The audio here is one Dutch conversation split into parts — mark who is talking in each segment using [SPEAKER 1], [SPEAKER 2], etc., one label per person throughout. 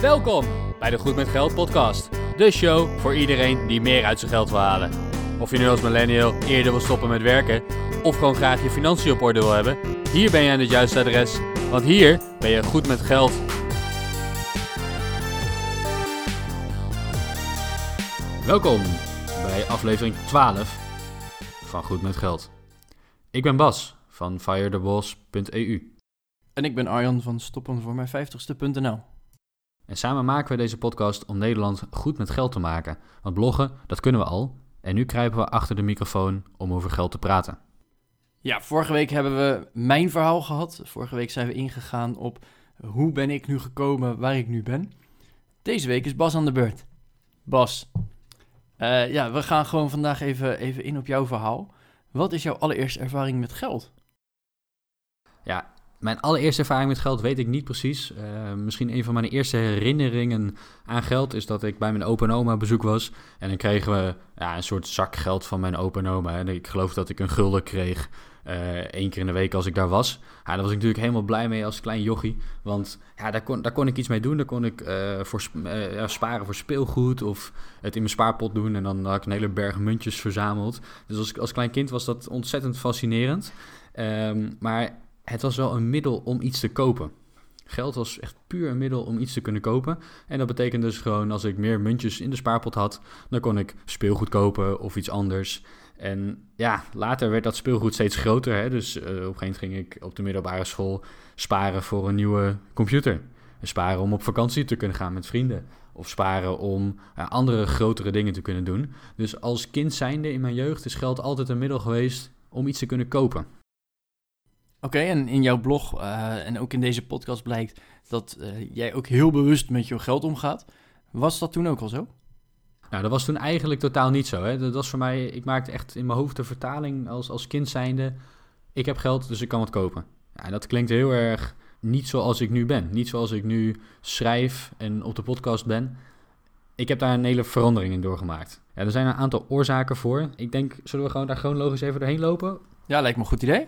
[SPEAKER 1] Welkom bij de Goed met Geld podcast. De show voor iedereen die meer uit zijn geld wil halen. Of je nu als millennial eerder wil stoppen met werken of gewoon graag je financiën op orde wil hebben, hier ben je aan het juiste adres, want hier ben je goed met geld. Welkom bij aflevering 12 van Goed met Geld. Ik ben Bas van firetheboss.eu.
[SPEAKER 2] En ik ben Arjan van stoppenvoormijn50ste.nl.
[SPEAKER 1] En samen maken we deze podcast om Nederland goed met geld te maken. Want bloggen, dat kunnen we al. En nu kruipen we achter de microfoon om over geld te praten.
[SPEAKER 2] Ja, vorige week hebben we mijn verhaal gehad. Vorige week zijn we ingegaan op hoe ben ik nu gekomen waar ik nu ben. Deze week is Bas aan de beurt. Bas, eh, ja, we gaan gewoon vandaag even, even in op jouw verhaal. Wat is jouw allereerste ervaring met geld?
[SPEAKER 1] Ja, mijn allereerste ervaring met geld weet ik niet precies. Uh, misschien een van mijn eerste herinneringen aan geld is dat ik bij mijn opa en oma bezoek was. En dan kregen we ja, een soort zak geld van mijn opa en oma. En ik geloof dat ik een gulden kreeg uh, één keer in de week als ik daar was. Ja, daar was ik natuurlijk helemaal blij mee als klein jochie. Want ja, daar, kon, daar kon ik iets mee doen. Daar kon ik uh, voor, sparen voor speelgoed of het in mijn spaarpot doen. En dan had ik een hele berg muntjes verzameld. Dus als, als klein kind was dat ontzettend fascinerend. Um, maar het was wel een middel om iets te kopen. Geld was echt puur een middel om iets te kunnen kopen. En dat betekent dus gewoon als ik meer muntjes in de spaarpot had, dan kon ik speelgoed kopen of iets anders. En ja, later werd dat speelgoed steeds groter. Hè? Dus uh, op een gegeven moment ging ik op de middelbare school sparen voor een nieuwe computer. En sparen om op vakantie te kunnen gaan met vrienden. Of sparen om uh, andere grotere dingen te kunnen doen. Dus als kind zijnde in mijn jeugd is geld altijd een middel geweest om iets te kunnen kopen.
[SPEAKER 2] Oké, okay, en in jouw blog uh, en ook in deze podcast blijkt dat uh, jij ook heel bewust met je geld omgaat. Was dat toen ook al zo?
[SPEAKER 1] Nou, dat was toen eigenlijk totaal niet zo. Hè. Dat was voor mij, ik maakte echt in mijn hoofd de vertaling als, als kind zijnde. Ik heb geld, dus ik kan wat kopen. Ja, en dat klinkt heel erg niet zoals ik nu ben. Niet zoals ik nu schrijf en op de podcast ben. Ik heb daar een hele verandering in doorgemaakt. Ja, er zijn een aantal oorzaken voor. Ik denk, zullen we gewoon daar gewoon logisch even doorheen lopen?
[SPEAKER 2] Ja, lijkt me een goed idee.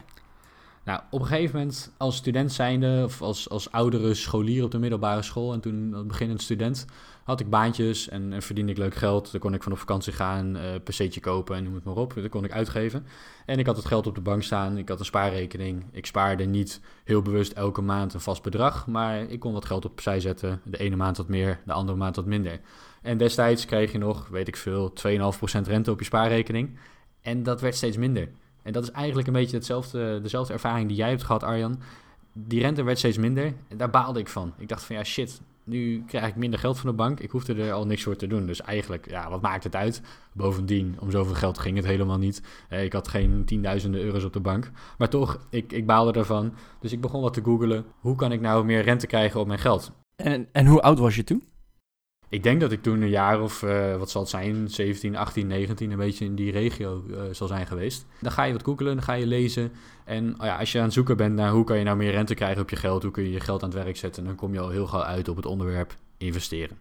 [SPEAKER 1] Nou, op een gegeven moment als student zijnde, of als, als oudere scholier op de middelbare school... en toen beginnend student, had ik baantjes en, en verdiende ik leuk geld. Dan kon ik van op vakantie gaan, uh, PC'tje kopen en noem het maar op. Dat kon ik uitgeven. En ik had het geld op de bank staan, ik had een spaarrekening. Ik spaarde niet heel bewust elke maand een vast bedrag... maar ik kon wat geld opzij zetten. De ene maand wat meer, de andere maand wat minder. En destijds kreeg je nog, weet ik veel, 2,5% rente op je spaarrekening... En dat werd steeds minder. En dat is eigenlijk een beetje hetzelfde, dezelfde ervaring die jij hebt gehad, Arjan. Die rente werd steeds minder. En daar baalde ik van. Ik dacht van ja, shit, nu krijg ik minder geld van de bank. Ik hoefde er al niks voor te doen. Dus eigenlijk, ja, wat maakt het uit? Bovendien, om zoveel geld ging het helemaal niet. Ik had geen tienduizenden euro's op de bank. Maar toch, ik, ik baalde ervan. Dus ik begon wat te googelen. Hoe kan ik nou meer rente krijgen op mijn geld?
[SPEAKER 2] En, en hoe oud was je toen?
[SPEAKER 1] Ik denk dat ik toen een jaar of, uh, wat zal het zijn, 17, 18, 19, een beetje in die regio uh, zal zijn geweest. Dan ga je wat googelen, dan ga je lezen. En oh ja, als je aan het zoeken bent naar hoe kan je nou meer rente krijgen op je geld, hoe kun je je geld aan het werk zetten, dan kom je al heel gauw uit op het onderwerp investeren.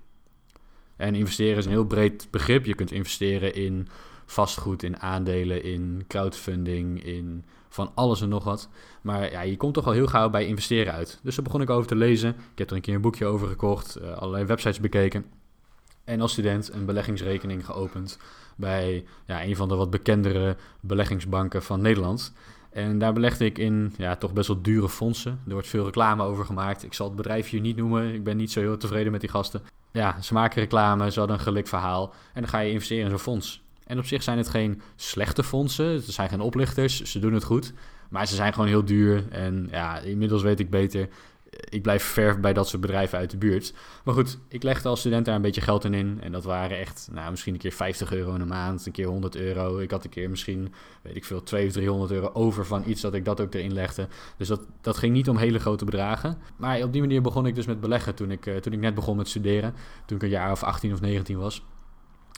[SPEAKER 1] En investeren is een heel breed begrip. Je kunt investeren in vastgoed, in aandelen, in crowdfunding, in van alles en nog wat. Maar ja, je komt toch al heel gauw bij investeren uit. Dus daar begon ik over te lezen. Ik heb er een keer een boekje over gekocht, uh, allerlei websites bekeken. En als student een beleggingsrekening geopend bij ja, een van de wat bekendere beleggingsbanken van Nederland. En daar belegde ik in ja, toch best wel dure fondsen. Er wordt veel reclame over gemaakt. Ik zal het bedrijf hier niet noemen. Ik ben niet zo heel tevreden met die gasten. Ja, ze maken reclame, ze hadden een gelikt verhaal. En dan ga je investeren in zo'n fonds. En op zich zijn het geen slechte fondsen. Het zijn geen oplichters. Ze doen het goed. Maar ze zijn gewoon heel duur. En ja, inmiddels weet ik beter ik blijf ver bij dat soort bedrijven uit de buurt. Maar goed, ik legde als student daar een beetje geld in in. En dat waren echt, nou, misschien een keer 50 euro in een maand, een keer 100 euro. Ik had een keer misschien, weet ik veel, 200 of 300 euro over van iets dat ik dat ook erin legde. Dus dat, dat ging niet om hele grote bedragen. Maar op die manier begon ik dus met beleggen toen ik, uh, toen ik net begon met studeren. Toen ik een jaar of 18 of 19 was.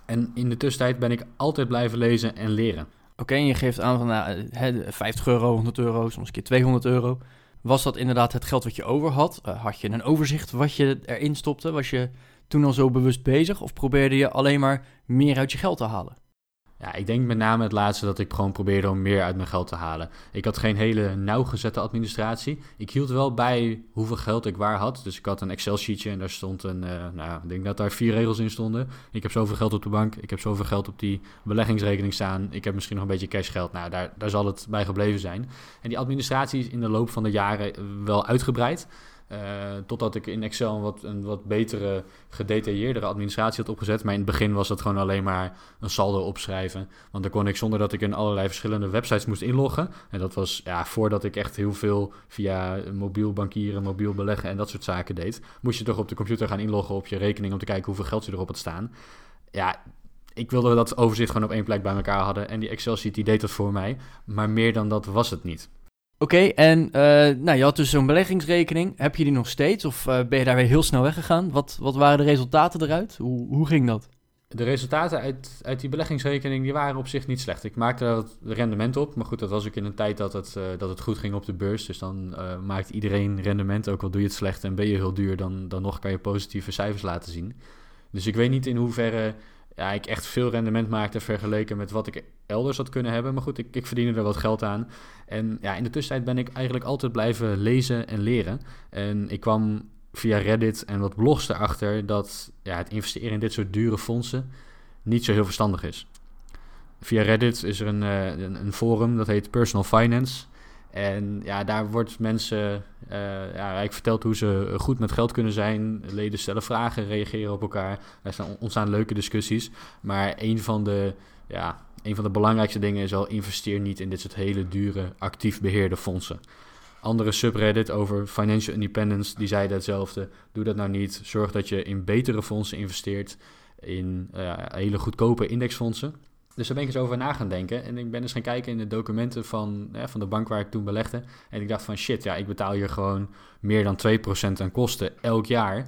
[SPEAKER 1] En in de tussentijd ben ik altijd blijven lezen en leren.
[SPEAKER 2] Oké, en je geeft aan van nou, 50 euro, 100 euro, soms een keer 200 euro. Was dat inderdaad het geld wat je over had? Uh, had je een overzicht wat je erin stopte? Was je toen al zo bewust bezig? Of probeerde je alleen maar meer uit je geld te halen?
[SPEAKER 1] Ja, ik denk met name het laatste dat ik gewoon probeerde om meer uit mijn geld te halen. Ik had geen hele nauwgezette administratie. Ik hield wel bij hoeveel geld ik waar had. Dus ik had een Excel-sheetje en daar stond een, uh, nou, ik denk dat daar vier regels in stonden. Ik heb zoveel geld op de bank, ik heb zoveel geld op die beleggingsrekening staan. Ik heb misschien nog een beetje cashgeld. Nou, daar, daar zal het bij gebleven zijn. En die administratie is in de loop van de jaren wel uitgebreid. Uh, totdat ik in Excel een wat, een wat betere, gedetailleerdere administratie had opgezet. Maar in het begin was dat gewoon alleen maar een saldo opschrijven. Want dan kon ik zonder dat ik in allerlei verschillende websites moest inloggen. En dat was ja, voordat ik echt heel veel via mobiel bankieren, mobiel beleggen en dat soort zaken deed. Moest je toch op de computer gaan inloggen op je rekening om te kijken hoeveel geld je erop had staan. Ja, ik wilde dat overzicht gewoon op één plek bij elkaar hadden. En die Excel-sheet die deed dat voor mij. Maar meer dan dat was het niet.
[SPEAKER 2] Oké, en uh, nou, je had dus zo'n beleggingsrekening. Heb je die nog steeds of uh, ben je daar weer heel snel weggegaan? Wat, wat waren de resultaten eruit? Hoe, hoe ging dat?
[SPEAKER 1] De resultaten uit, uit die beleggingsrekening die waren op zich niet slecht. Ik maakte rendement op. Maar goed, dat was ook in een tijd dat het, uh, dat het goed ging op de beurs. Dus dan maakt iedereen rendement. Ook al doe je het slecht en ben je heel duur, dan, dan nog kan je positieve cijfers laten zien. Dus ik weet niet in hoeverre ja, ik echt veel rendement maakte vergeleken met wat ik elders had kunnen hebben. Maar goed, ik, ik verdiende er wat geld aan. En ja, in de tussentijd ben ik eigenlijk altijd blijven lezen en leren. En ik kwam via Reddit en wat blogs erachter dat ja, het investeren in dit soort dure fondsen niet zo heel verstandig is. Via Reddit is er een, een, een, forum dat heet Personal Finance. En ja, daar wordt mensen, uh, ja, ik verteld hoe ze goed met geld kunnen zijn. Leden stellen vragen, reageren op elkaar. Er ontstaan leuke discussies. Maar een van de, ja, een van de belangrijkste dingen is al investeer niet in dit soort hele dure, actief beheerde fondsen. Andere subreddit over financial independence, die zeiden hetzelfde. Doe dat nou niet. Zorg dat je in betere fondsen investeert. In uh, hele goedkope indexfondsen. Dus daar ben ik eens over na gaan denken. En ik ben eens gaan kijken in de documenten van, van de bank waar ik toen belegde. En ik dacht van shit, ja, ik betaal hier gewoon meer dan 2% aan kosten elk jaar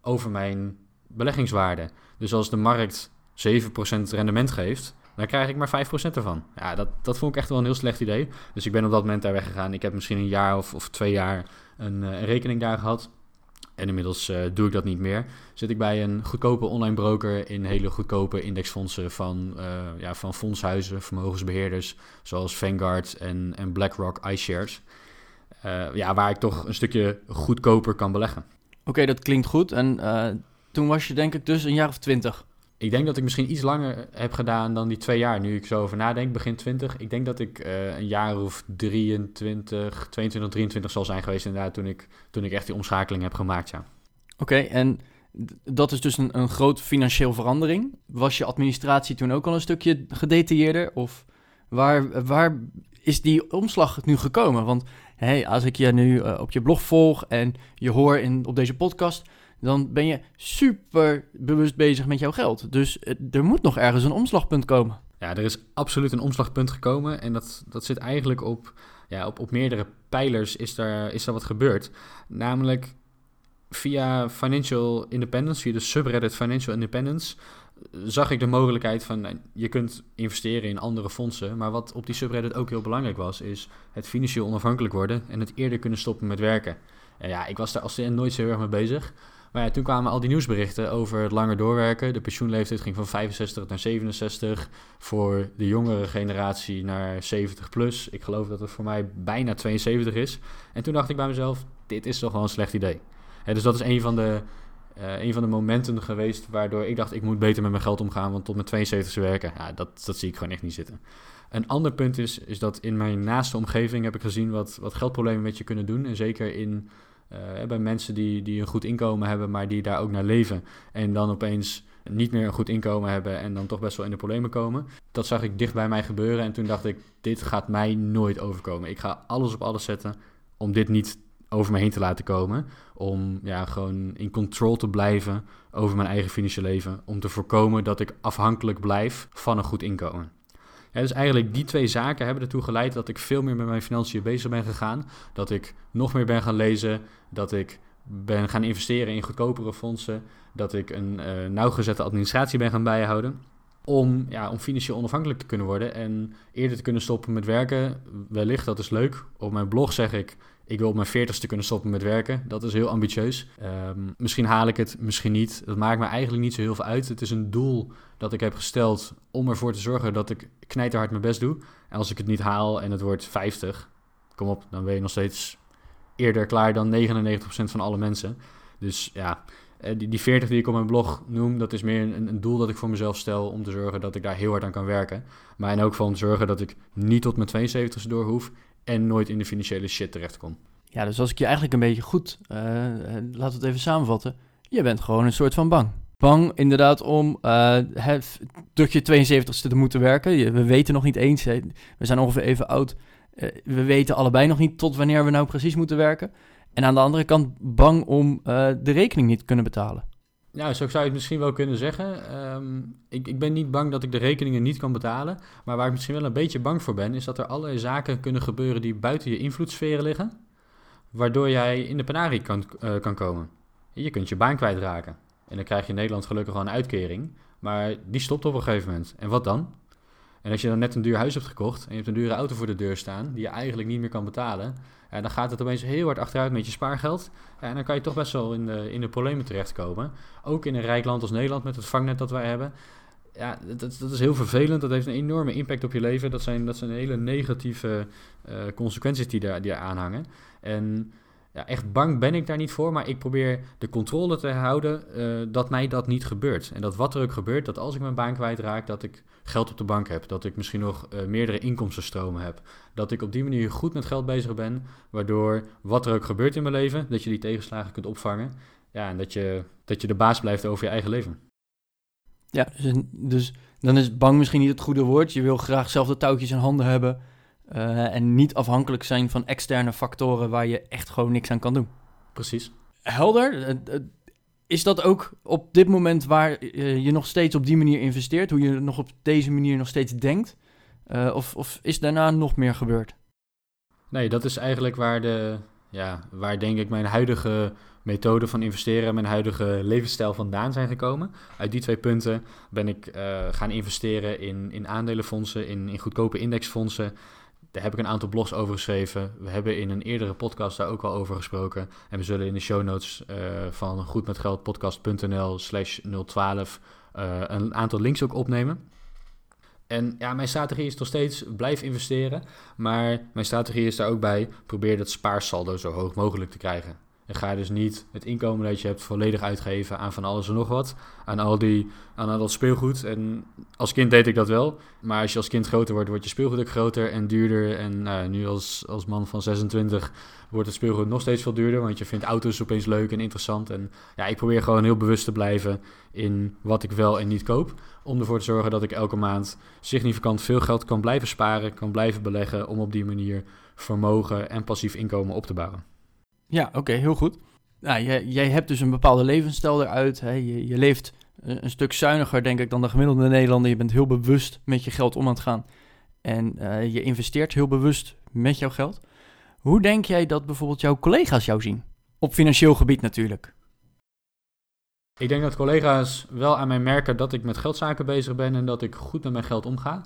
[SPEAKER 1] over mijn beleggingswaarde. Dus als de markt 7% rendement geeft, dan krijg ik maar 5% ervan. Ja, dat, dat vond ik echt wel een heel slecht idee. Dus ik ben op dat moment daar weggegaan. Ik heb misschien een jaar of, of twee jaar een, een rekening daar gehad. En inmiddels uh, doe ik dat niet meer. Zit ik bij een goedkope online broker in hele goedkope indexfondsen van, uh, ja, van fondshuizen, vermogensbeheerders, zoals Vanguard en, en BlackRock iShares. Uh, ja, waar ik toch een stukje goedkoper kan beleggen.
[SPEAKER 2] Oké, dat klinkt goed. En toen was je denk ik dus een jaar of twintig.
[SPEAKER 1] Ik denk dat ik misschien iets langer heb gedaan dan die twee jaar. Nu ik zo over nadenk, begin 20. Ik denk dat ik uh, een jaar of 23, 22, 23 zal zijn geweest inderdaad toen ik, toen ik echt die omschakeling heb gemaakt, ja.
[SPEAKER 2] Oké, en dat is dus een, een grote financieel verandering. Was je administratie toen ook al een stukje gedetailleerder? Of waar, waar is die omslag nu gekomen? Want hey, als ik je nu uh, op je blog volg en je hoor in, op deze podcast dan ben je super bewust bezig met jouw geld. Dus eh, er moet nog ergens een omslagpunt komen.
[SPEAKER 1] Ja, er is absoluut een omslagpunt gekomen. En dat, dat zit eigenlijk op, ja, op, op meerdere pijlers is er, is er wat gebeurd. Namelijk via Financial Independence, via de subreddit Financial Independence, zag ik de mogelijkheid van nou, je kunt investeren in andere fondsen. Maar wat op die subreddit ook heel belangrijk was, is het financieel onafhankelijk worden en het eerder kunnen stoppen met werken. En ja, ik was daar als nooit zo heel erg mee bezig. Maar ja, toen kwamen al die nieuwsberichten over het langer doorwerken. De pensioenleeftijd ging van 65 naar 67. Voor de jongere generatie naar 70 plus. Ik geloof dat het voor mij bijna 72 is. En toen dacht ik bij mezelf, dit is toch wel een slecht idee. dus dat is een van de... Een van de momenten geweest waardoor ik dacht, ik moet beter met mijn geld omgaan, want tot mijn 72 werken, ja, dat, dat zie ik gewoon echt niet zitten. Een ander punt is, is dat in mijn naaste omgeving heb ik gezien wat, wat geldproblemen met je kunnen doen. En zeker in uh, bij mensen die, die een goed inkomen hebben, maar die daar ook naar leven. En dan opeens niet meer een goed inkomen hebben en dan toch best wel in de problemen komen. Dat zag ik dicht bij mij gebeuren en toen dacht ik, dit gaat mij nooit overkomen. Ik ga alles op alles zetten om dit niet over me heen te laten komen. Om ja, gewoon in control te blijven over mijn eigen financiële leven. Om te voorkomen dat ik afhankelijk blijf van een goed inkomen. Dus eigenlijk die twee zaken hebben ertoe geleid dat ik veel meer met mijn financiën bezig ben gegaan. Dat ik nog meer ben gaan lezen. Dat ik ben gaan investeren in goedkopere fondsen. Dat ik een uh, nauwgezette administratie ben gaan bijhouden. om, ja, om financieel onafhankelijk te kunnen worden en eerder te kunnen stoppen met werken. Wellicht, dat is leuk. Op mijn blog zeg ik, ik wil op mijn veertigste kunnen stoppen met werken. Dat is heel ambitieus. Ehm, misschien haal ik het, misschien niet. Dat maakt me eigenlijk niet zo heel veel uit. Het is een doel dat ik heb gesteld om ervoor te zorgen dat ik knijterhard mijn best doe. En als ik het niet haal en het wordt 50, kom op, dan ben je nog steeds eerder klaar dan 99% van alle mensen. Dus ja, eh, die, die 40 die ik op mijn blog noem, dat is meer een, een, doel dat ik voor mezelf stel om te zorgen dat ik daar heel hard aan kan werken. Maar en ook van zorgen dat ik niet tot mijn 72ste door hoef en nooit in de financiële shit terechtkom.
[SPEAKER 2] Ja, dus als ik je eigenlijk een beetje goed, uh, laten we het even samenvatten. Je bent gewoon een soort van bang. Bang inderdaad om uh, tot je 72ste te moeten werken. We weten nog niet eens, we zijn ongeveer even oud. Uh, we weten allebei nog niet tot wanneer we nou precies moeten werken. En aan de andere kant bang om de rekening niet te kunnen betalen.
[SPEAKER 1] Ja, zo zou je het misschien wel kunnen zeggen. Um, ik, ik ben niet bang dat ik de rekeningen niet kan betalen. Maar waar ik misschien wel een beetje bang voor ben, is dat er allerlei zaken kunnen gebeuren die buiten je invloedssferen liggen. Waardoor jij in de penarie kan, uh, kan komen. Je kunt je baan kwijtraken. En dan krijg je in Nederland gelukkig wel een uitkering. Maar die stopt op een gegeven moment. En wat dan? En als je dan net een duur huis hebt gekocht en je hebt een dure auto voor de deur staan, die je eigenlijk niet meer kan betalen, en dan gaat het opeens heel hard achteruit met je spaargeld. En dan kan je toch best wel in de, in de problemen terechtkomen. Ook in een rijk land als Nederland met het vangnet dat wij hebben. Ja, dat, dat is heel vervelend. Dat heeft een enorme impact op je leven. Dat zijn, dat zijn hele negatieve uh, consequenties die daar, die aanhangen. En ja, echt bang ben ik daar niet voor, maar ik probeer de controle te houden uh, dat mij dat niet gebeurt. En dat wat er ook gebeurt, dat als ik mijn baan kwijtraak, dat ik geld op de bank heb. Dat ik misschien nog uh, meerdere inkomstenstromen heb. Dat ik op die manier goed met geld bezig ben, waardoor wat er ook gebeurt in mijn leven, dat je die tegenslagen kunt opvangen. Ja, en dat je, dat je de baas blijft over je eigen leven.
[SPEAKER 2] Ja, dus, dus dan is bang misschien niet het goede woord. Je wil graag zelf de touwtjes in handen hebben. Uh, en niet afhankelijk zijn van externe factoren waar je echt gewoon niks aan kan doen.
[SPEAKER 1] Precies.
[SPEAKER 2] Helder. Is dat ook op dit moment waar je nog steeds op die manier investeert? Hoe je nog op deze manier nog steeds denkt? Uh, of, of is daarna nog meer gebeurd?
[SPEAKER 1] Nee, dat is eigenlijk waar, de, ja, waar denk ik mijn huidige methode van investeren en mijn huidige levensstijl vandaan zijn gekomen. Uit die twee punten ben ik uh, gaan investeren in, in aandelenfondsen, in, in goedkope indexfondsen. Daar heb ik een aantal blogs over geschreven. We hebben in een eerdere podcast daar ook al over gesproken. En we zullen in de show notes uh, van goedmetgeldpodcast.nl slash 012 uh, een aantal links ook opnemen. En ja, mijn strategie is nog steeds blijf investeren. Maar mijn strategie is daar ook bij probeer dat spaarsaldo zo hoog mogelijk te krijgen. Ga dus niet het inkomen dat je hebt volledig uitgeven aan van alles en nog wat. Aan al, die, aan al dat speelgoed. En als kind deed ik dat wel. Maar als je als kind groter wordt, wordt je speelgoed ook groter en duurder. En nou, nu als, als man van 26 wordt het speelgoed nog steeds veel duurder. Want je vindt auto's opeens leuk en interessant. En ja, ik probeer gewoon heel bewust te blijven in wat ik wel en niet koop. Om ervoor te zorgen dat ik elke maand significant veel geld kan blijven sparen. Kan blijven beleggen om op die manier vermogen en passief inkomen op te bouwen.
[SPEAKER 2] Ja, oké, heel goed. Nou, jij, jij hebt dus een bepaalde levensstijl eruit. Hè? Je, je leeft een, een, stuk zuiniger, denk ik, dan de gemiddelde Nederlander. Je bent heel bewust met je geld om aan het gaan. En uh, je investeert heel bewust met jouw geld. Hoe denk jij dat bijvoorbeeld jouw collega's jou zien? Op financieel gebied natuurlijk.
[SPEAKER 1] Ik denk dat collega's wel aan mij merken dat ik met geldzaken bezig ben en dat ik goed met mijn geld omga.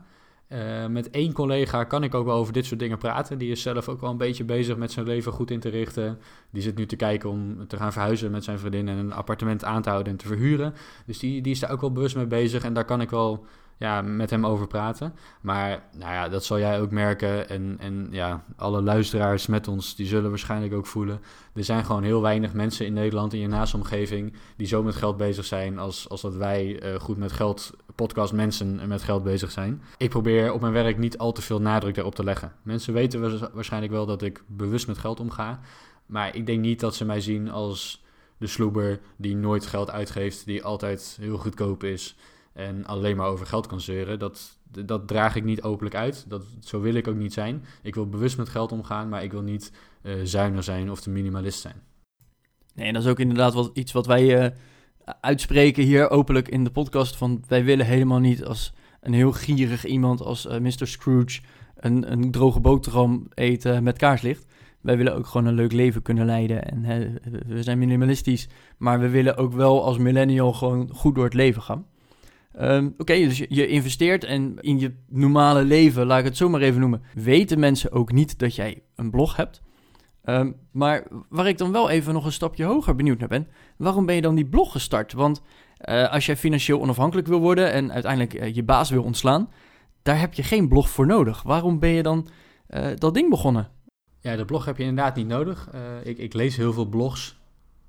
[SPEAKER 1] Uh, met één collega kan ik ook wel over dit soort dingen praten. Die is zelf ook wel een beetje bezig met zijn leven goed in te richten. Die zit nu te kijken om te gaan verhuizen met zijn vriendin en een appartement aan te houden en te verhuren. Dus die, die is daar ook wel bewust mee bezig. En daar kan ik wel ja, met hem over praten. Maar nou ja, dat zal jij ook merken. En, en ja, alle luisteraars met ons, die zullen waarschijnlijk ook voelen. Er zijn gewoon heel weinig mensen in Nederland in je naastomgeving die zo met geld bezig zijn als, als dat wij uh, goed met geld, podcast mensen met geld bezig zijn. Ik probeer op mijn werk niet al te veel nadruk daarop te leggen. Mensen weten waarschijnlijk wel dat ik bewust met geld omga. Maar ik denk niet dat ze mij zien als de sloeber die nooit geld uitgeeft, die altijd heel goedkoop is en alleen maar over geld kan zeuren. Dat, dat draag ik niet openlijk uit. Dat, zo wil ik ook niet zijn. Ik wil bewust met geld omgaan, maar ik wil niet uh, zuinig zijn of te minimalist zijn.
[SPEAKER 2] Nee, en dat is ook inderdaad wat, iets wat wij uh, uitspreken hier openlijk in de podcast. Van wij willen helemaal niet als een heel gierig iemand als eh, Mr. Scrooge een, een droge boterham eten met kaarslicht. Wij willen ook gewoon een leuk leven kunnen leiden. En hè, we zijn minimalistisch, maar we willen ook wel als millennial gewoon goed door het leven gaan. Ehm, Oké, dus je investeert en in je normale leven, laat ik het zo maar even noemen, weten mensen ook niet dat jij een blog hebt. Ehm, maar waar ik dan wel even nog een stapje hoger benieuwd naar ben, waarom ben je dan die blog gestart? Want eh, als jij financieel onafhankelijk wil worden en uiteindelijk eh, je baas wil ontslaan, daar heb je geen blog voor nodig. Waarom ben je dan eh, dat ding begonnen?
[SPEAKER 1] Ja, de blog heb je inderdaad niet nodig. ik, ik lees heel veel blogs.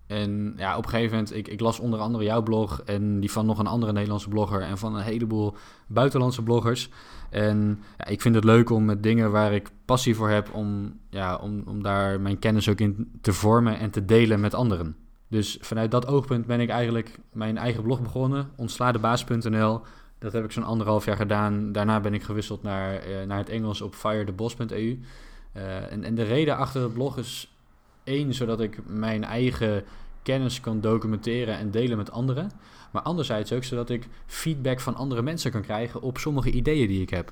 [SPEAKER 1] En ja, op een gegeven moment, ik, ik las onder andere jouw blog en die van nog een andere Nederlandse blogger en van een heleboel buitenlandse bloggers. En ja, ik vind het leuk om met dingen waar ik passie voor heb, om, ja, om, om daar mijn kennis ook in te vormen en te delen met anderen. Dus vanuit dat oogpunt ben ik eigenlijk mijn eigen blog begonnen, ontslaadebaas.nl. Dat heb ik zo'n anderhalf jaar gedaan. Daarna ben ik gewisseld naar, uh, naar het Engels op firetheboss.eu. Uh, eh, en, en de reden achter het blog is één, zodat ik mijn eigen kennis kan documenteren en delen met anderen. Maar anderzijds ook zodat ik feedback van andere mensen kan krijgen op sommige ideeën die ik heb.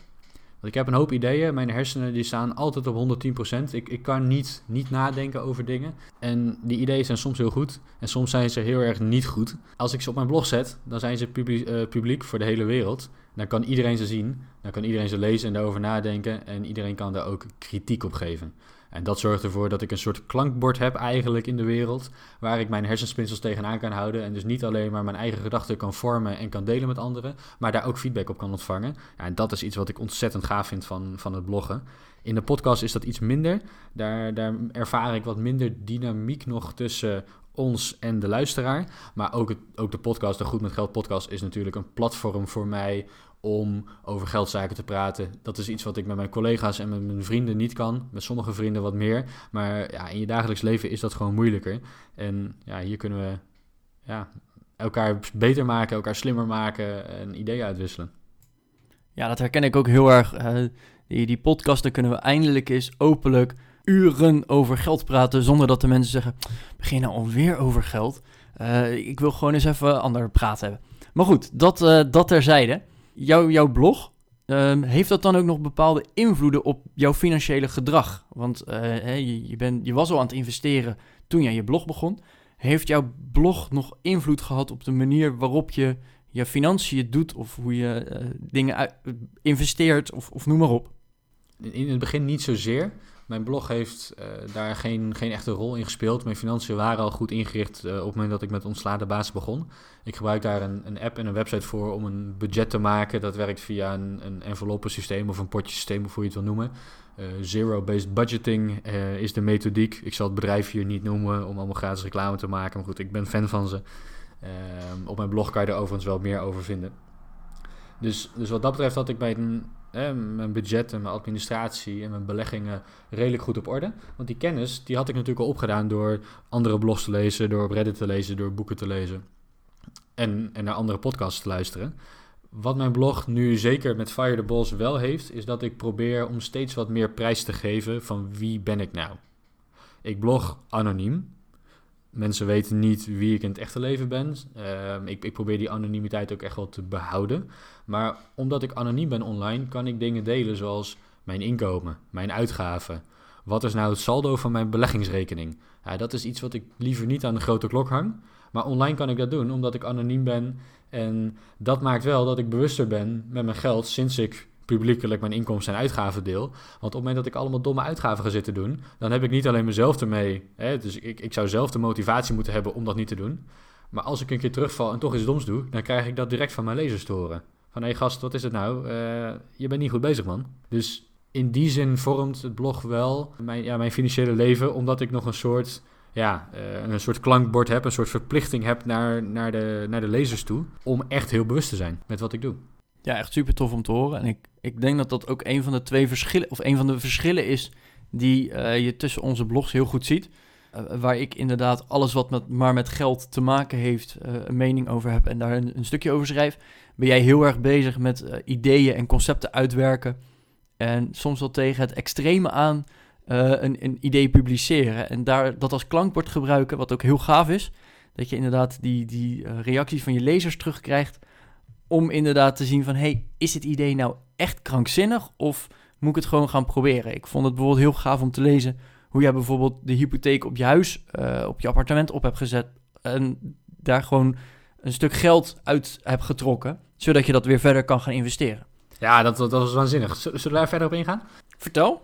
[SPEAKER 1] Want ik heb een hoop ideeën, mijn hersenen die staan altijd op 110%. Ik, ik kan niet, niet nadenken over dingen. En die ideeën zijn soms heel goed en soms zijn ze heel erg niet goed. Als ik ze op mijn blog zet, dan zijn ze publiek, uh, publiek voor de hele wereld. Dan kan iedereen ze zien, dan kan iedereen ze lezen en daarover nadenken. En iedereen kan daar ook kritiek op geven. En dat zorgt ervoor dat ik een soort klankbord heb eigenlijk in de wereld, waar ik mijn hersenspinsels tegenaan kan houden en dus niet alleen maar mijn eigen gedachten kan vormen en kan delen met anderen, maar daar ook feedback op kan ontvangen. Ja, en dat is iets wat ik ontzettend gaaf vind van, van het bloggen. In de podcast is dat iets minder. Daar, daar ervaar ik wat minder dynamiek nog tussen ons en de luisteraar. Maar ook, het, ook de podcast, de Goed met Geld podcast, is natuurlijk een platform voor mij om over geldzaken te praten. Dat is iets wat ik met mijn collega's en met mijn vrienden niet kan. Met sommige vrienden wat meer. Maar ja, in je dagelijks leven is dat gewoon moeilijker. En ja, hier kunnen we ja, elkaar beter maken, elkaar slimmer maken en ideeën uitwisselen.
[SPEAKER 2] Ja, dat herken ik ook heel erg. Die, die podcasten kunnen we eindelijk eens openlijk uren over geld praten. Zonder dat de mensen zeggen: begin nou alweer over geld. Uh, ik wil gewoon eens even ander praten hebben. Maar goed, dat, uh, dat terzijde jouw, blog, um, heeft dat dan ook nog bepaalde invloeden op jouw financiële gedrag? Want uh, je, ben, je was al aan het investeren toen jij je blog begon. Heeft jouw blog nog invloed gehad op de manier waarop je je financiën doet of hoe je uh, dingen uit, investeert of, of noem maar op?
[SPEAKER 1] In het begin niet zozeer. Mijn blog heeft uh, daar geen, geen echte rol in gespeeld. Mijn financiën waren al goed ingericht uh, op het moment dat ik met ontslaande basis begon. Ik gebruik daar een, een, app en een website voor om een budget te maken. Dat werkt via een, een enveloppensysteem of een potjesysteem, of hoe je het wil noemen. Uh, Zero-based budgeting is de methodiek. Ik zal het bedrijf hier niet noemen om allemaal gratis reclame te maken. Maar goed, ik ben fan van ze. Ehm, op mijn blog kan je er overigens wel meer over vinden. Dus, dus wat dat betreft had ik bij een mijn budget en mijn administratie en mijn beleggingen redelijk goed op orde. Want die kennis die had ik natuurlijk al opgedaan door andere blogs te lezen, door op Reddit te lezen, door boeken te lezen en, en naar andere podcasts te luisteren. Wat mijn blog nu zeker met Fire the Balls wel heeft, is dat ik probeer om steeds wat meer prijs te geven van wie ben ik nou. Ik blog anoniem. Mensen weten niet wie ik in het echte leven ben. Uh, ik, ik, probeer die anonimiteit ook echt wel te behouden. Maar omdat ik anoniem ben online, kan ik dingen delen zoals mijn inkomen, mijn uitgaven. Wat is nou het saldo van mijn beleggingsrekening? Ja, dat is iets wat ik liever niet aan de grote klok hang. Maar online kan ik dat doen, omdat ik anoniem ben. En dat maakt wel dat ik bewuster ben met mijn geld sinds ik publiekelijk mijn inkomsten en uitgaven deel. Want op het moment dat ik allemaal domme uitgaven ga zitten doen, dan heb ik niet alleen mezelf ermee. Hè, dus ik, ik zou zelf de motivatie moeten hebben om dat niet te doen. Maar als ik een keer terugval en toch iets doms doe, dan krijg ik dat direct van mijn lezers te horen. Van hé hey gast, wat is het nou? Uh, je bent niet goed bezig man. Dus in die zin vormt het blog wel mijn, ja, mijn financiële leven, omdat ik nog een soort, ja, uh, een soort klankbord heb, een soort verplichting heb naar, naar, de, naar de lezers toe, om echt heel bewust te zijn met wat ik doe.
[SPEAKER 2] Ja, echt super tof om te horen. En ik, ik denk dat dat ook een van de twee verschillen, of een van de verschillen is die uh, je tussen onze blogs heel goed ziet. Uh, waar ik inderdaad alles wat met, maar met geld te maken heeft, uh, een mening over heb en daar een, een, stukje over schrijf. Ben jij heel erg bezig met ideeën en concepten uitwerken. En soms wel tegen het extreme aan een, een, idee publiceren. En daar dat als klankbord gebruiken, wat ook heel gaaf is. Dat je inderdaad die, die reacties van je lezers terugkrijgt om inderdaad te zien van, hey, is het idee nou echt krankzinnig of moet ik het gewoon gaan proberen? Ik vond het bijvoorbeeld heel gaaf om te lezen hoe jij bijvoorbeeld de hypotheek op je huis, uh, op je appartement op hebt gezet en daar gewoon een stuk geld uit hebt getrokken. zodat je dat weer verder kan gaan investeren.
[SPEAKER 1] Ja, dat, dat, was waanzinnig. Zullen we daar verder op ingaan?
[SPEAKER 2] Vertel.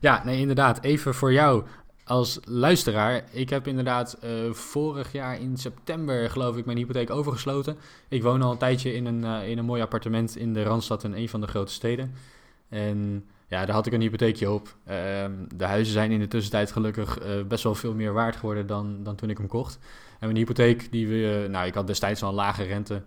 [SPEAKER 1] Ja, nee, inderdaad. Even voor jou als luisteraar. Ik heb inderdaad uh, vorig jaar in september, geloof ik, mijn hypotheek overgesloten. Ik woon al een tijdje in een, uh, in een mooi appartement in de Randstad in een van de grote steden. En ja, daar had ik een hypotheekje op. Uh, de huizen zijn in de tussentijd gelukkig uh, best wel veel meer waard geworden dan, dan toen ik hem kocht. En mijn hypotheek, die we, nou, ik had destijds al een lage rente,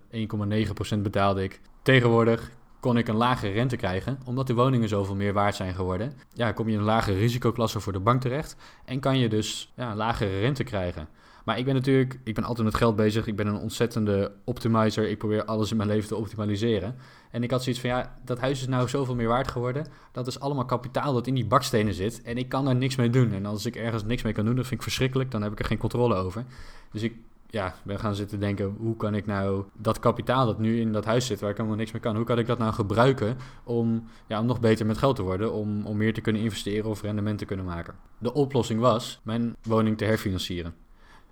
[SPEAKER 1] 1,9% betaalde ik. Tegenwoordig kon ik een lage rente krijgen, omdat de woningen zoveel meer waard zijn geworden. Ja, kom je in een lage risicoklasse voor de bank terecht en kan je dus ja, lagere rente krijgen. Maar ik ben natuurlijk, ik ben altijd met geld bezig. Ik ben een ontzettende optimizer. Ik probeer alles in mijn leven te optimaliseren. En ik had zoiets van, ja, dat huis is nou zoveel meer waard geworden. Dat is allemaal kapitaal dat in die bakstenen zit. En ik kan daar niks mee doen. En als ik ergens niks mee kan doen, dat vind ik verschrikkelijk. Dan heb ik er geen controle over. Dus ik ja, ben gaan zitten denken, hoe kan ik nou dat kapitaal dat nu in dat huis zit, waar ik helemaal niks mee kan, hoe kan ik dat nou gebruiken om, ja, om nog beter met geld te worden, om, om meer te kunnen investeren of rendement te kunnen maken. De oplossing was mijn woning te herfinancieren.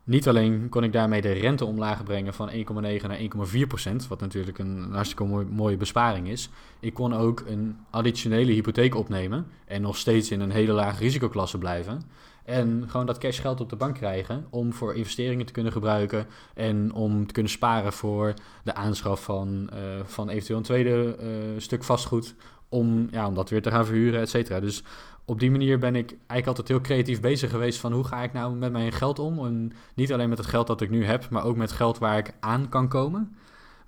[SPEAKER 1] Niet alleen kon ik daarmee de rente omlaag brengen van 1,9 naar 1,4 procent, wat natuurlijk een hartstikke mooie besparing is. Ik kon ook een additionele hypotheek opnemen en nog steeds in een hele lage risicoklasse blijven. En gewoon dat cashgeld op de bank krijgen om voor investeringen te kunnen gebruiken en om te kunnen sparen voor de aanschaf van, uh, van eventueel een tweede uh, stuk vastgoed om, ja, om dat weer te gaan verhuren, et cetera. Dus op die manier ben ik eigenlijk altijd heel creatief bezig geweest van hoe ga ik nou met mijn geld om. En niet alleen met het geld dat ik nu heb, maar ook met geld waar ik aan kan komen.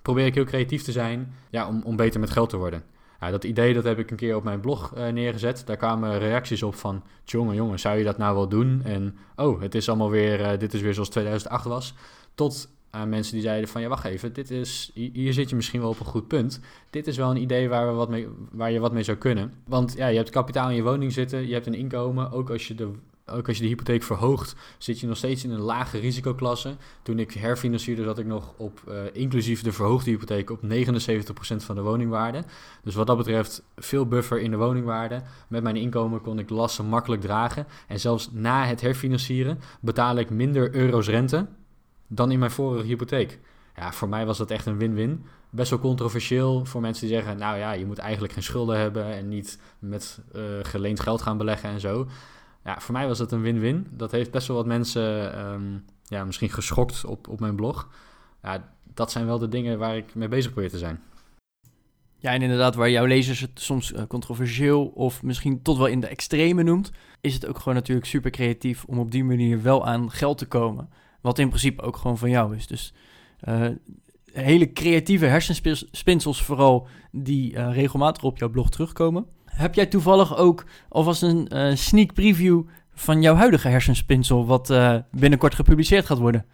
[SPEAKER 1] Probeer ik heel creatief te zijn ja, om, om beter met geld te worden. Dat idee dat heb ik een keer op mijn blog uh, neergezet. Daar kwamen reacties op van, jongen, jongen, zou je dat nou wel doen? En, oh, het is allemaal weer, uh, dit is weer zoals 2008 was. Tot aan mensen die zeiden van, ja, wacht even, dit is, hier zit je misschien wel op een goed punt. Dit is wel een idee waar, we wat mee, waar je wat mee zou kunnen. Want ja, je hebt kapitaal in je woning zitten, je hebt een inkomen. Ook als je de ook als je de hypotheek verhoogt, zit je nog steeds in een lage risicoklasse. Toen ik herfinancierde, zat ik nog op, uh, inclusief de verhoogde hypotheek, op 79% van de woningwaarde. Dus wat dat betreft, veel buffer in de woningwaarde. Met mijn inkomen kon ik lasten makkelijk dragen. En zelfs na het herfinancieren betaal ik minder euro's rente dan in mijn vorige hypotheek. Ja, voor mij was dat echt een win-win. Best wel controversieel voor mensen die zeggen: Nou ja, je moet eigenlijk geen schulden hebben en niet met uh, geleend geld gaan beleggen en zo ja, voor mij was het een win-win. Dat heeft best wel wat mensen um, ja, misschien geschokt op, op mijn blog. Ja, dat zijn wel de dingen waar ik mee bezig probeer te zijn.
[SPEAKER 2] Ja, en inderdaad, waar jouw lezers het soms uh, controversieel of misschien tot wel in de extreme noemt, is het ook gewoon natuurlijk super creatief om op die manier wel aan geld te komen. Wat in principe ook gewoon van jou is. Dus uh, hele creatieve hersenspinsels vooral die uh, regelmatig op jouw blog terugkomen. Heb jij toevallig ook alvast een uh, sneak preview van jouw huidige hersenspinsel, wat uh, binnenkort gepubliceerd gaat worden?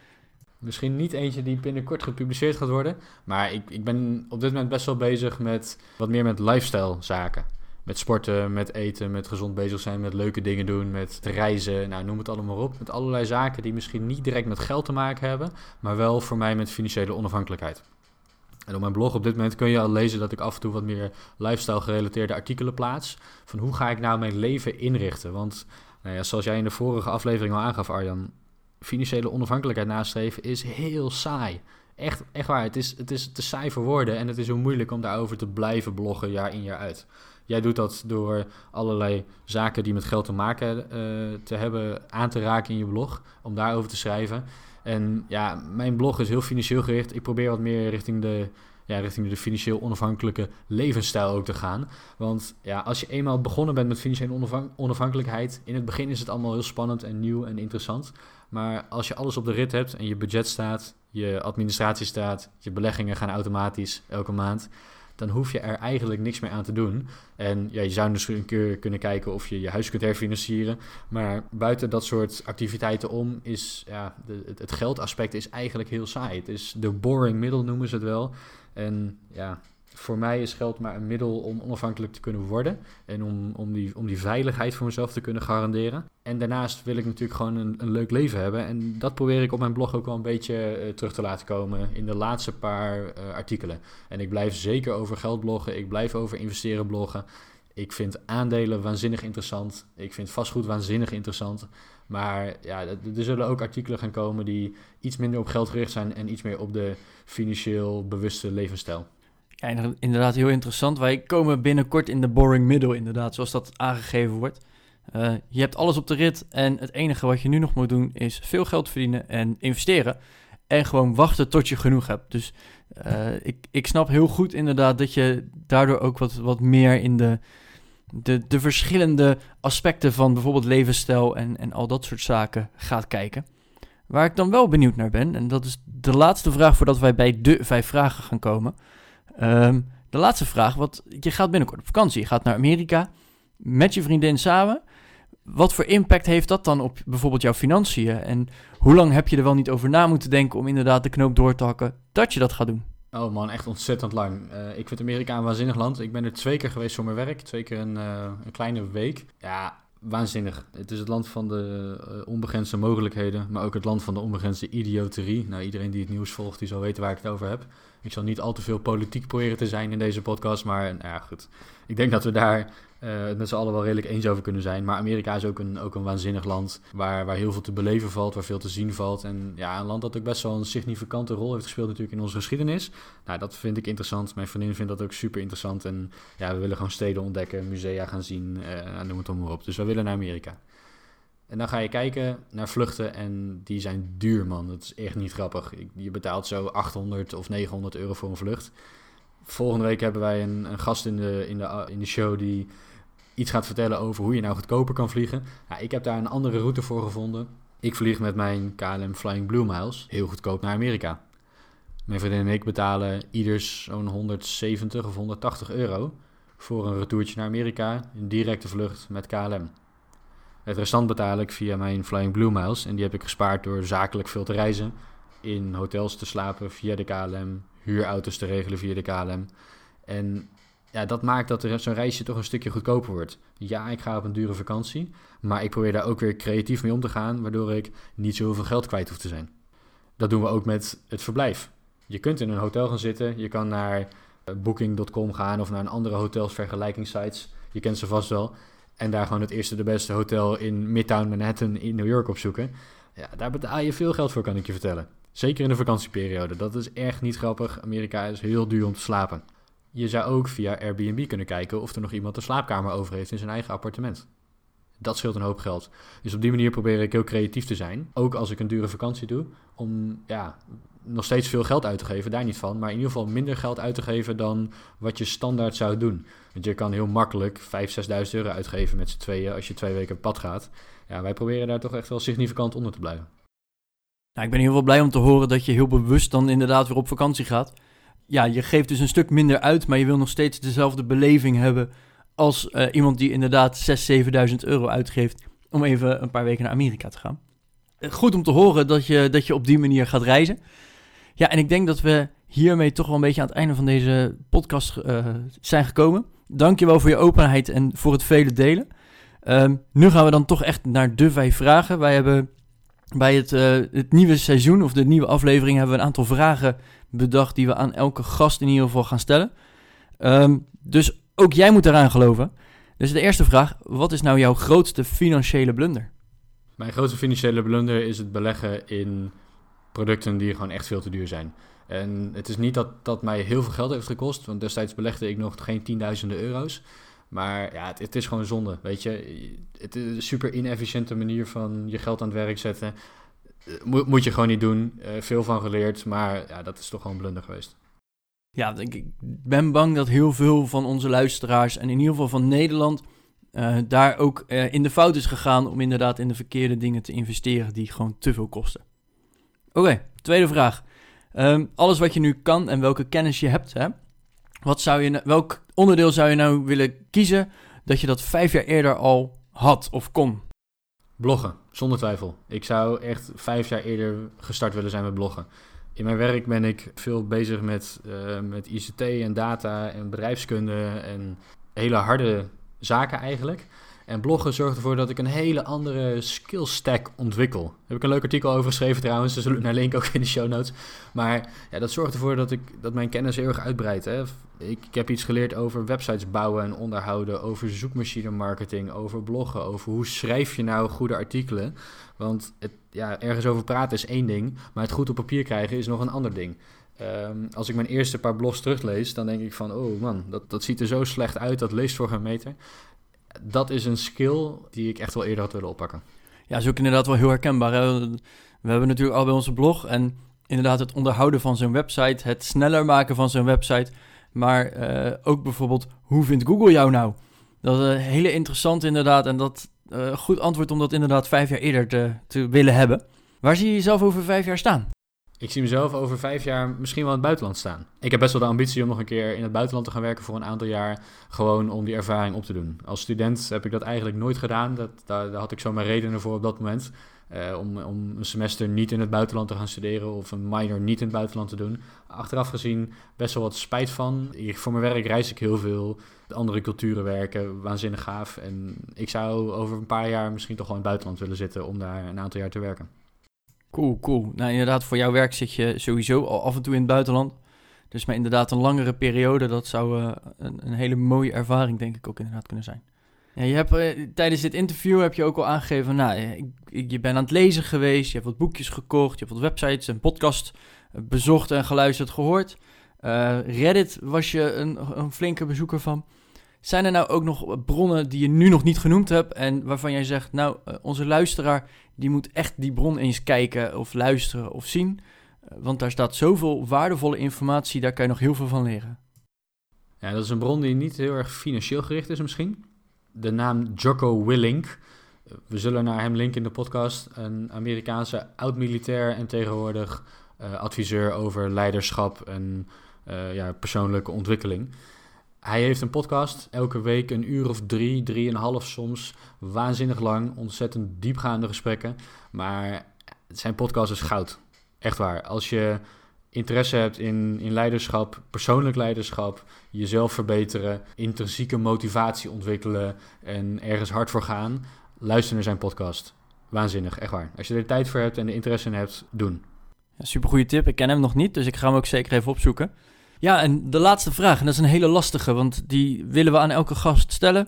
[SPEAKER 1] Misschien niet eentje die binnenkort gepubliceerd gaat worden, maar ik, ik ben op dit moment best wel bezig met wat meer met lifestyle zaken. Met sporten, met eten, met gezond bezig zijn, met leuke dingen doen, met reizen, nou noem het allemaal op. Met allerlei zaken die misschien niet direct met geld te maken hebben, maar wel voor mij met financiële onafhankelijkheid. En op mijn blog op dit moment kun je al lezen dat ik af en toe wat meer lifestyle gerelateerde artikelen plaats. Van hoe ga ik nou mijn leven inrichten? Want nou ja, zoals jij in de vorige aflevering al aangaf, Arjan, financiële onafhankelijkheid nastreven is heel saai. Echt, echt waar, het is, het is te saai voor woorden en het is heel moeilijk om daarover te blijven bloggen jaar in jaar uit. Jij doet dat door allerlei zaken die met geld te maken uh, te hebben aan te raken in je blog, om daarover te schrijven. En ja, mijn blog is heel financieel gericht. Ik probeer wat meer richting de, ja, richting de financieel onafhankelijke levensstijl ook te gaan. Want ja, als je eenmaal begonnen bent met financiële onafhankelijkheid, in het begin is het allemaal heel spannend en nieuw en interessant. Maar als je alles op de rit hebt en je budget staat, je administratie staat, je beleggingen gaan automatisch elke maand, dan hoef je er eigenlijk niks meer aan te doen. En ja, je zou dus een keer kunnen kijken of je je huis kunt herfinancieren. Maar buiten dat soort activiteiten om is ja, de, het, het geldaspect is eigenlijk heel saai. Het is de boring middel noemen ze het wel. En ja, voor mij is geld maar een middel om onafhankelijk te kunnen worden. En om, om, die, om die veiligheid voor mezelf te kunnen garanderen. En daarnaast wil ik natuurlijk gewoon een, een leuk leven hebben. En dat probeer ik op mijn blog ook wel een beetje uh, terug te laten komen in de laatste paar uh, artikelen. En ik blijf zeker over geld bloggen. Ik blijf over investeren bloggen. Ik vind aandelen waanzinnig interessant. Ik vind vastgoed waanzinnig interessant. Maar ja, er zullen ook artikelen gaan komen die iets minder op geld gericht zijn en iets meer op de financieel bewuste levensstijl.
[SPEAKER 2] Ja, inderdaad heel interessant. Wij komen binnenkort in de boring middle, inderdaad, zoals dat aangegeven wordt. Uh, je hebt alles op de rit en het enige wat je nu nog moet doen is veel geld verdienen en investeren. En gewoon wachten tot je genoeg hebt. Dus uh, ik, ik snap heel goed inderdaad dat je daardoor ook wat, wat meer in de, de, de verschillende aspecten van bijvoorbeeld levensstijl en, en al dat soort zaken gaat kijken. Waar ik dan wel benieuwd naar ben, en dat is de laatste vraag voordat wij bij de vijf vragen gaan komen. Um, de laatste vraag, wat, je gaat binnenkort op vakantie, je gaat naar Amerika met je vriendin samen. Wat voor impact heeft dat dan op bijvoorbeeld jouw financiën? En hoe lang heb je er wel niet over na moeten denken om inderdaad de knoop door te hakken dat je dat gaat doen?
[SPEAKER 1] Oh man, echt ontzettend lang. Uh, ik vind Amerika een waanzinnig land. Ik ben er twee keer geweest voor mijn werk. Twee keer een, uh, een kleine week. Ja, waanzinnig. Het is het land van de uh, onbegrensde mogelijkheden, maar ook het land van de onbegrensde idioterie. Nou, iedereen die het nieuws volgt, die zal weten waar ik het over heb. Ik zal niet al te veel politiek proberen te zijn in deze podcast, maar nou ja, goed. Ik denk dat we daar het met z'n allen wel redelijk eens over kunnen zijn. Maar Amerika is ook een, ook een waanzinnig land waar, waar heel veel te beleven valt, waar veel te zien valt. En ja, een land dat ook best wel een significante rol heeft gespeeld natuurlijk in onze geschiedenis. Nou, dat vind ik interessant. Mijn vriendin vindt dat ook super interessant. En ja, we willen gewoon steden ontdekken, musea gaan zien, uh, noem het maar op. Dus we willen naar Amerika. En dan ga je kijken naar vluchten en die zijn duur, man. Dat is echt niet grappig. Je betaalt zo 800 of 900 euro voor een vlucht. Volgende week hebben wij een, een gast in de, in, de, in de show die iets gaat vertellen over hoe je nou goedkoper kan vliegen. Ik heb daar een andere route voor gevonden. Ik vlieg met mijn KLM Flying Blue Miles heel goedkoop naar Amerika. Mijn vriendin en ik betalen ieders zo'n 170 of 180 euro voor een retourtje naar Amerika, een directe vlucht met KLM. Het restant betaal ik via mijn Flying Blue Miles en die heb ik gespaard door zakelijk veel te reizen, in hotels te slapen via de KLM, huurauto's te regelen via de KLM. En ja, dat maakt dat zo'n reisje toch een stukje goedkoper wordt. Ja, ik ga op een dure vakantie, maar ik probeer daar ook weer creatief mee om te gaan, waardoor ik niet zoveel geld kwijt hoef te zijn. Dat doen we ook met het verblijf. Je kunt in een hotel gaan zitten, je kan naar eh, booking.com gaan of naar een andere hotelsvergelijkingssites. Je kent ze vast wel. En daar gewoon het eerste de beste hotel in Midtown Manhattan in New York opzoeken. Ja, daar betaal je veel geld voor, kan ik je vertellen. Zeker in de vakantieperiode. Dat is echt niet grappig. Amerika is heel duur om te slapen. Je zou ook via Airbnb kunnen kijken of er nog iemand een slaapkamer over heeft in zijn eigen appartement. Dat scheelt een hoop geld. Dus op die manier probeer ik heel creatief te zijn. Ook als ik een dure vakantie doe. Om ja, nog steeds veel geld uit te geven, daar niet van. Maar in ieder geval minder geld uit te geven dan wat je standaard zou doen. Want je kan heel makkelijk 5.000, 6.000 euro uitgeven met z'n tweeën als je twee weken op pad gaat. Ja, wij proberen daar toch echt wel significant onder te blijven.
[SPEAKER 2] Nou, ik ben heel veel blij om te horen dat je heel bewust dan inderdaad weer op vakantie gaat ja, je geeft dus een stuk minder uit, maar je wil nog steeds dezelfde beleving hebben als uh, iemand die inderdaad 6.000, 7.000 euro uitgeeft om even een paar weken naar Amerika te gaan. Eh, goed om te horen dat je, dat je op die manier gaat reizen. Ja, en ik denk dat we hiermee toch wel een beetje aan het einde van deze podcast uh, zijn gekomen. Dankjewel voor je openheid en voor het vele delen. Um, nu gaan we dan toch echt naar de vijf vragen. Wij hebben bij het, het nieuwe seizoen of de nieuwe aflevering hebben we een aantal vragen bedacht die we aan elke gast in ieder geval gaan stellen. Um, dus ook jij moet eraan geloven. Dus de eerste vraag, wat is nou jouw grootste financiële blunder?
[SPEAKER 1] Mijn grootste financiële blunder is het beleggen in producten die gewoon echt veel te duur zijn. En het is niet dat dat mij heel veel geld heeft gekost, want destijds belegde ik nog geen tienduizenden euro's. Maar ja, het, het, is gewoon zonde, weet je. Het is een super inefficiënte manier van je geld aan het werk zetten. Moet, moet je gewoon niet doen. Uh, veel van geleerd, maar ja, dat is toch gewoon blunder geweest.
[SPEAKER 2] Ja, ik ben bang dat heel veel van onze luisteraars en in ieder geval van Nederland uh, daar ook uh, in de fout is gegaan om inderdaad in de verkeerde dingen te investeren die gewoon te veel kosten. Oké, tweede vraag. Um, alles wat je nu kan en welke kennis je hebt, hè, wat zou je, welk onderdeel zou je nou willen kiezen dat je dat vijf jaar eerder al had of kon?
[SPEAKER 1] Bloggen, zonder twijfel. Ik zou echt vijf jaar eerder gestart willen zijn met bloggen. In mijn werk ben ik veel bezig met, uh, met ICT en data en bedrijfskunde en hele harde zaken eigenlijk. En bloggen zorgt ervoor dat ik een hele andere skill stack ontwikkel. Daar heb ik een leuk artikel over geschreven trouwens, dus zullen naar link ook in de show notes. Maar ja, dat zorgt ervoor dat, ik, dat mijn kennis heel erg uitbreidt. Hè. Ik, ik heb iets geleerd over websites bouwen en onderhouden, over zoekmachine marketing, over bloggen, over hoe schrijf je nou goede artikelen. Want het, ja, ergens over praten is één ding, maar het goed op papier krijgen is nog een ander ding. Ehm, als ik mijn eerste paar blogs teruglees, dan denk ik van, oh man, dat, dat ziet er zo slecht uit, dat leest voor geen meter. Dat is een skill die ik echt wel eerder had willen oppakken.
[SPEAKER 2] Ja, is ook inderdaad wel heel herkenbaar. We hebben natuurlijk al bij onze blog en inderdaad het onderhouden van zo'n website, het sneller maken van zo'n website, maar uh, ook bijvoorbeeld, hoe vindt Google jou nou? Dat is hele interessant inderdaad en dat uh, goed antwoord om dat inderdaad vijf jaar eerder te, te willen hebben. Waar zie je jezelf over vijf jaar staan?
[SPEAKER 1] Ik zie mezelf over vijf jaar misschien wel in het buitenland staan. Ik heb best wel de ambitie om nog een keer in het buitenland te gaan werken voor een aantal jaar. Gewoon om die ervaring op te doen. Als student heb ik dat eigenlijk nooit gedaan. Dat, daar, daar had ik zo mijn redenen voor op dat moment. Uh, om, om een semester niet in het buitenland te gaan studeren of een minor niet in het buitenland te doen. Achteraf gezien best wel wat spijt van. Voor mijn werk reis ik heel veel. De andere culturen werken, waanzinnig gaaf. En ik zou over een paar jaar misschien toch wel in het buitenland willen zitten om daar een aantal jaar te werken.
[SPEAKER 2] Cool, cool. Nou, inderdaad, voor jouw werk zit je sowieso al af en toe in het buitenland. Dus maar inderdaad een langere periode, dat zou uh, een, een, hele mooie ervaring denk ik ook inderdaad kunnen zijn. Ja, je hebt, uh, tijdens dit interview heb je ook al aangegeven, nou, ik, je bent aan het lezen geweest, je hebt wat boekjes gekocht, je hebt wat websites en podcasts eh, bezocht en geluisterd, gehoord. Reddit was je een, een flinke bezoeker van. Zijn er nou ook nog bronnen die je nu nog niet genoemd hebt en waarvan jij zegt, nou, onze luisteraar die moet echt die bron eens kijken of luisteren of zien. Eh, want daar staat zoveel waardevolle informatie, daar kan je nog heel veel van leren.
[SPEAKER 1] Ja, dat is een bron die niet heel erg financieel gericht is misschien. De naam Jocko Willink. We zullen naar hem linken in de podcast. Een Amerikaanse oud-militair en tegenwoordig uh, adviseur over leiderschap en ja, persoonlijke ontwikkeling. Hij heeft een podcast, elke week een uur of drie, drieënhalf soms. Waanzinnig lang, ontzettend diepgaande gesprekken. Maar zijn podcast is goud. Echt waar. Als je interesse hebt in, in leiderschap, persoonlijk leiderschap, jezelf verbeteren, intrinsieke motivatie ontwikkelen en ergens hard voor gaan, luister naar zijn podcast. Waanzinnig, echt waar. Als je er tijd voor hebt en de interesse in hebt, doen.
[SPEAKER 2] Ja, super goede tip. Ik ken hem nog niet, dus ik ga hem ook zeker even opzoeken. Ja, en de laatste vraag, en dat is een hele lastige, want die willen we aan elke gast stellen.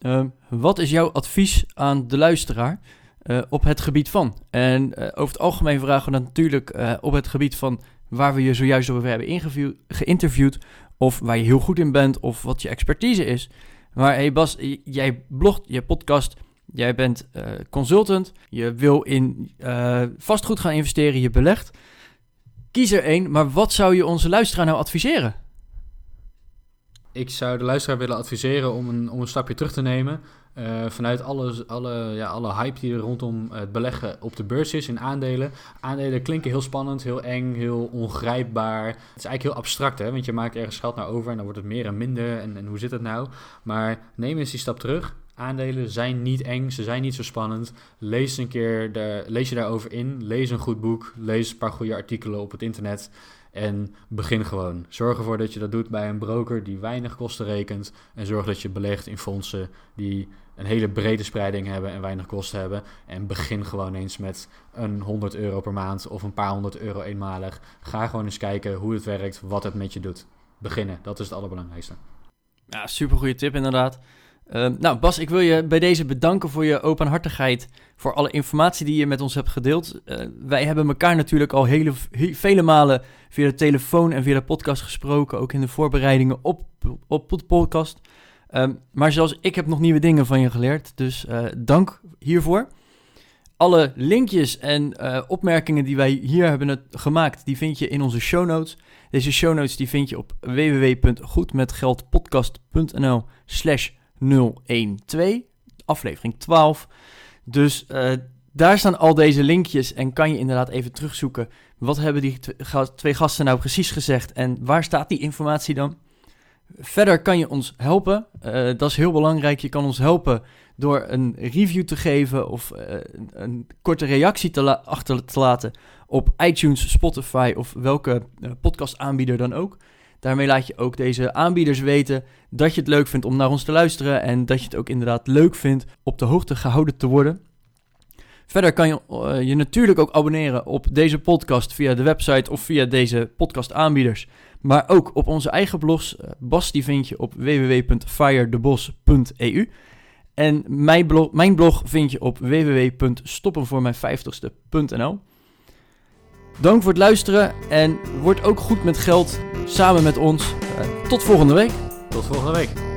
[SPEAKER 2] Uh, wat is jouw advies aan de luisteraar uh, op het gebied van? En uh, over het algemeen vragen we natuurlijk op het gebied van waar we je zojuist over hebben geïnterviewd, of waar je heel goed in bent, of wat je expertise is. Maar hey Bas, jij blogt, je podcast, jij bent consultant, je wil in vastgoed gaan investeren, je belegt. Kies er één, maar wat zou je onze luisteraar nou adviseren?
[SPEAKER 1] Ik zou de luisteraar willen adviseren om een, om een stapje terug te nemen. Uh, vanuit alle, alle, ja, alle hype die er rondom het beleggen op de beurs is in aandelen. Aandelen klinken heel spannend, heel eng, heel ongrijpbaar. Het is eigenlijk heel abstract, hè? want je maakt ergens geld naar over en dan wordt het meer en minder. En, en hoe zit het nou? Maar neem eens die stap terug aandelen zijn niet eng, ze zijn niet zo spannend. Lees een keer, de, lees je daarover in, lees een goed boek, lees een paar goede artikelen op het internet en begin gewoon. Zorg ervoor dat je dat doet bij een broker die weinig kosten rekent en zorg dat je belegt in fondsen die een hele brede spreiding hebben en weinig kosten hebben. En begin gewoon eens met een 100 euro per maand of een paar honderd euro eenmalig. Ga gewoon eens kijken hoe het werkt, wat het met je doet. Beginnen, dat is het allerbelangrijkste.
[SPEAKER 2] Ja, super goede tip inderdaad. Uh, nou, Bas, ik wil je bij deze bedanken voor je openhartigheid, voor alle informatie die je met ons hebt gedeeld. Uh, wij hebben elkaar natuurlijk al hele, vele malen via de telefoon en via de podcast gesproken, ook in de voorbereidingen op, op de podcast. Uh, maar zelfs ik heb nog nieuwe dingen van je geleerd, dus uh, dank hiervoor. Alle linkjes en opmerkingen die wij hier hebben gemaakt, die vind je in onze show notes. Deze show notes die vind je op www.goedmetgeldpodcast.nl slash 012, aflevering 12. Dus uh, daar staan al deze linkjes en kan je inderdaad even terugzoeken. Wat hebben die twee gasten nou precies gezegd en waar staat die informatie dan? Verder kan je ons helpen. Uh, dat is heel belangrijk. Je kan ons helpen door een review te geven of uh, een korte reactie te achter te laten op iTunes, Spotify of welke podcastaanbieder dan ook. Daarmee laat je ook deze aanbieders weten dat je het leuk vindt om naar ons te luisteren en dat je het ook inderdaad leuk vindt op de hoogte gehouden te worden. Verder kan je uh, je natuurlijk ook abonneren op deze podcast via de website of via deze podcastaanbieders. Maar ook op onze eigen blogs. Uh, Bas die vind je op www.firedebos.eu. En mijn blog, mijn blog vind je op www.stoppenvoormijn50ste.nl. Dank voor het luisteren en word ook goed met geld samen met ons. Uh, tot volgende week.
[SPEAKER 1] Tot volgende week.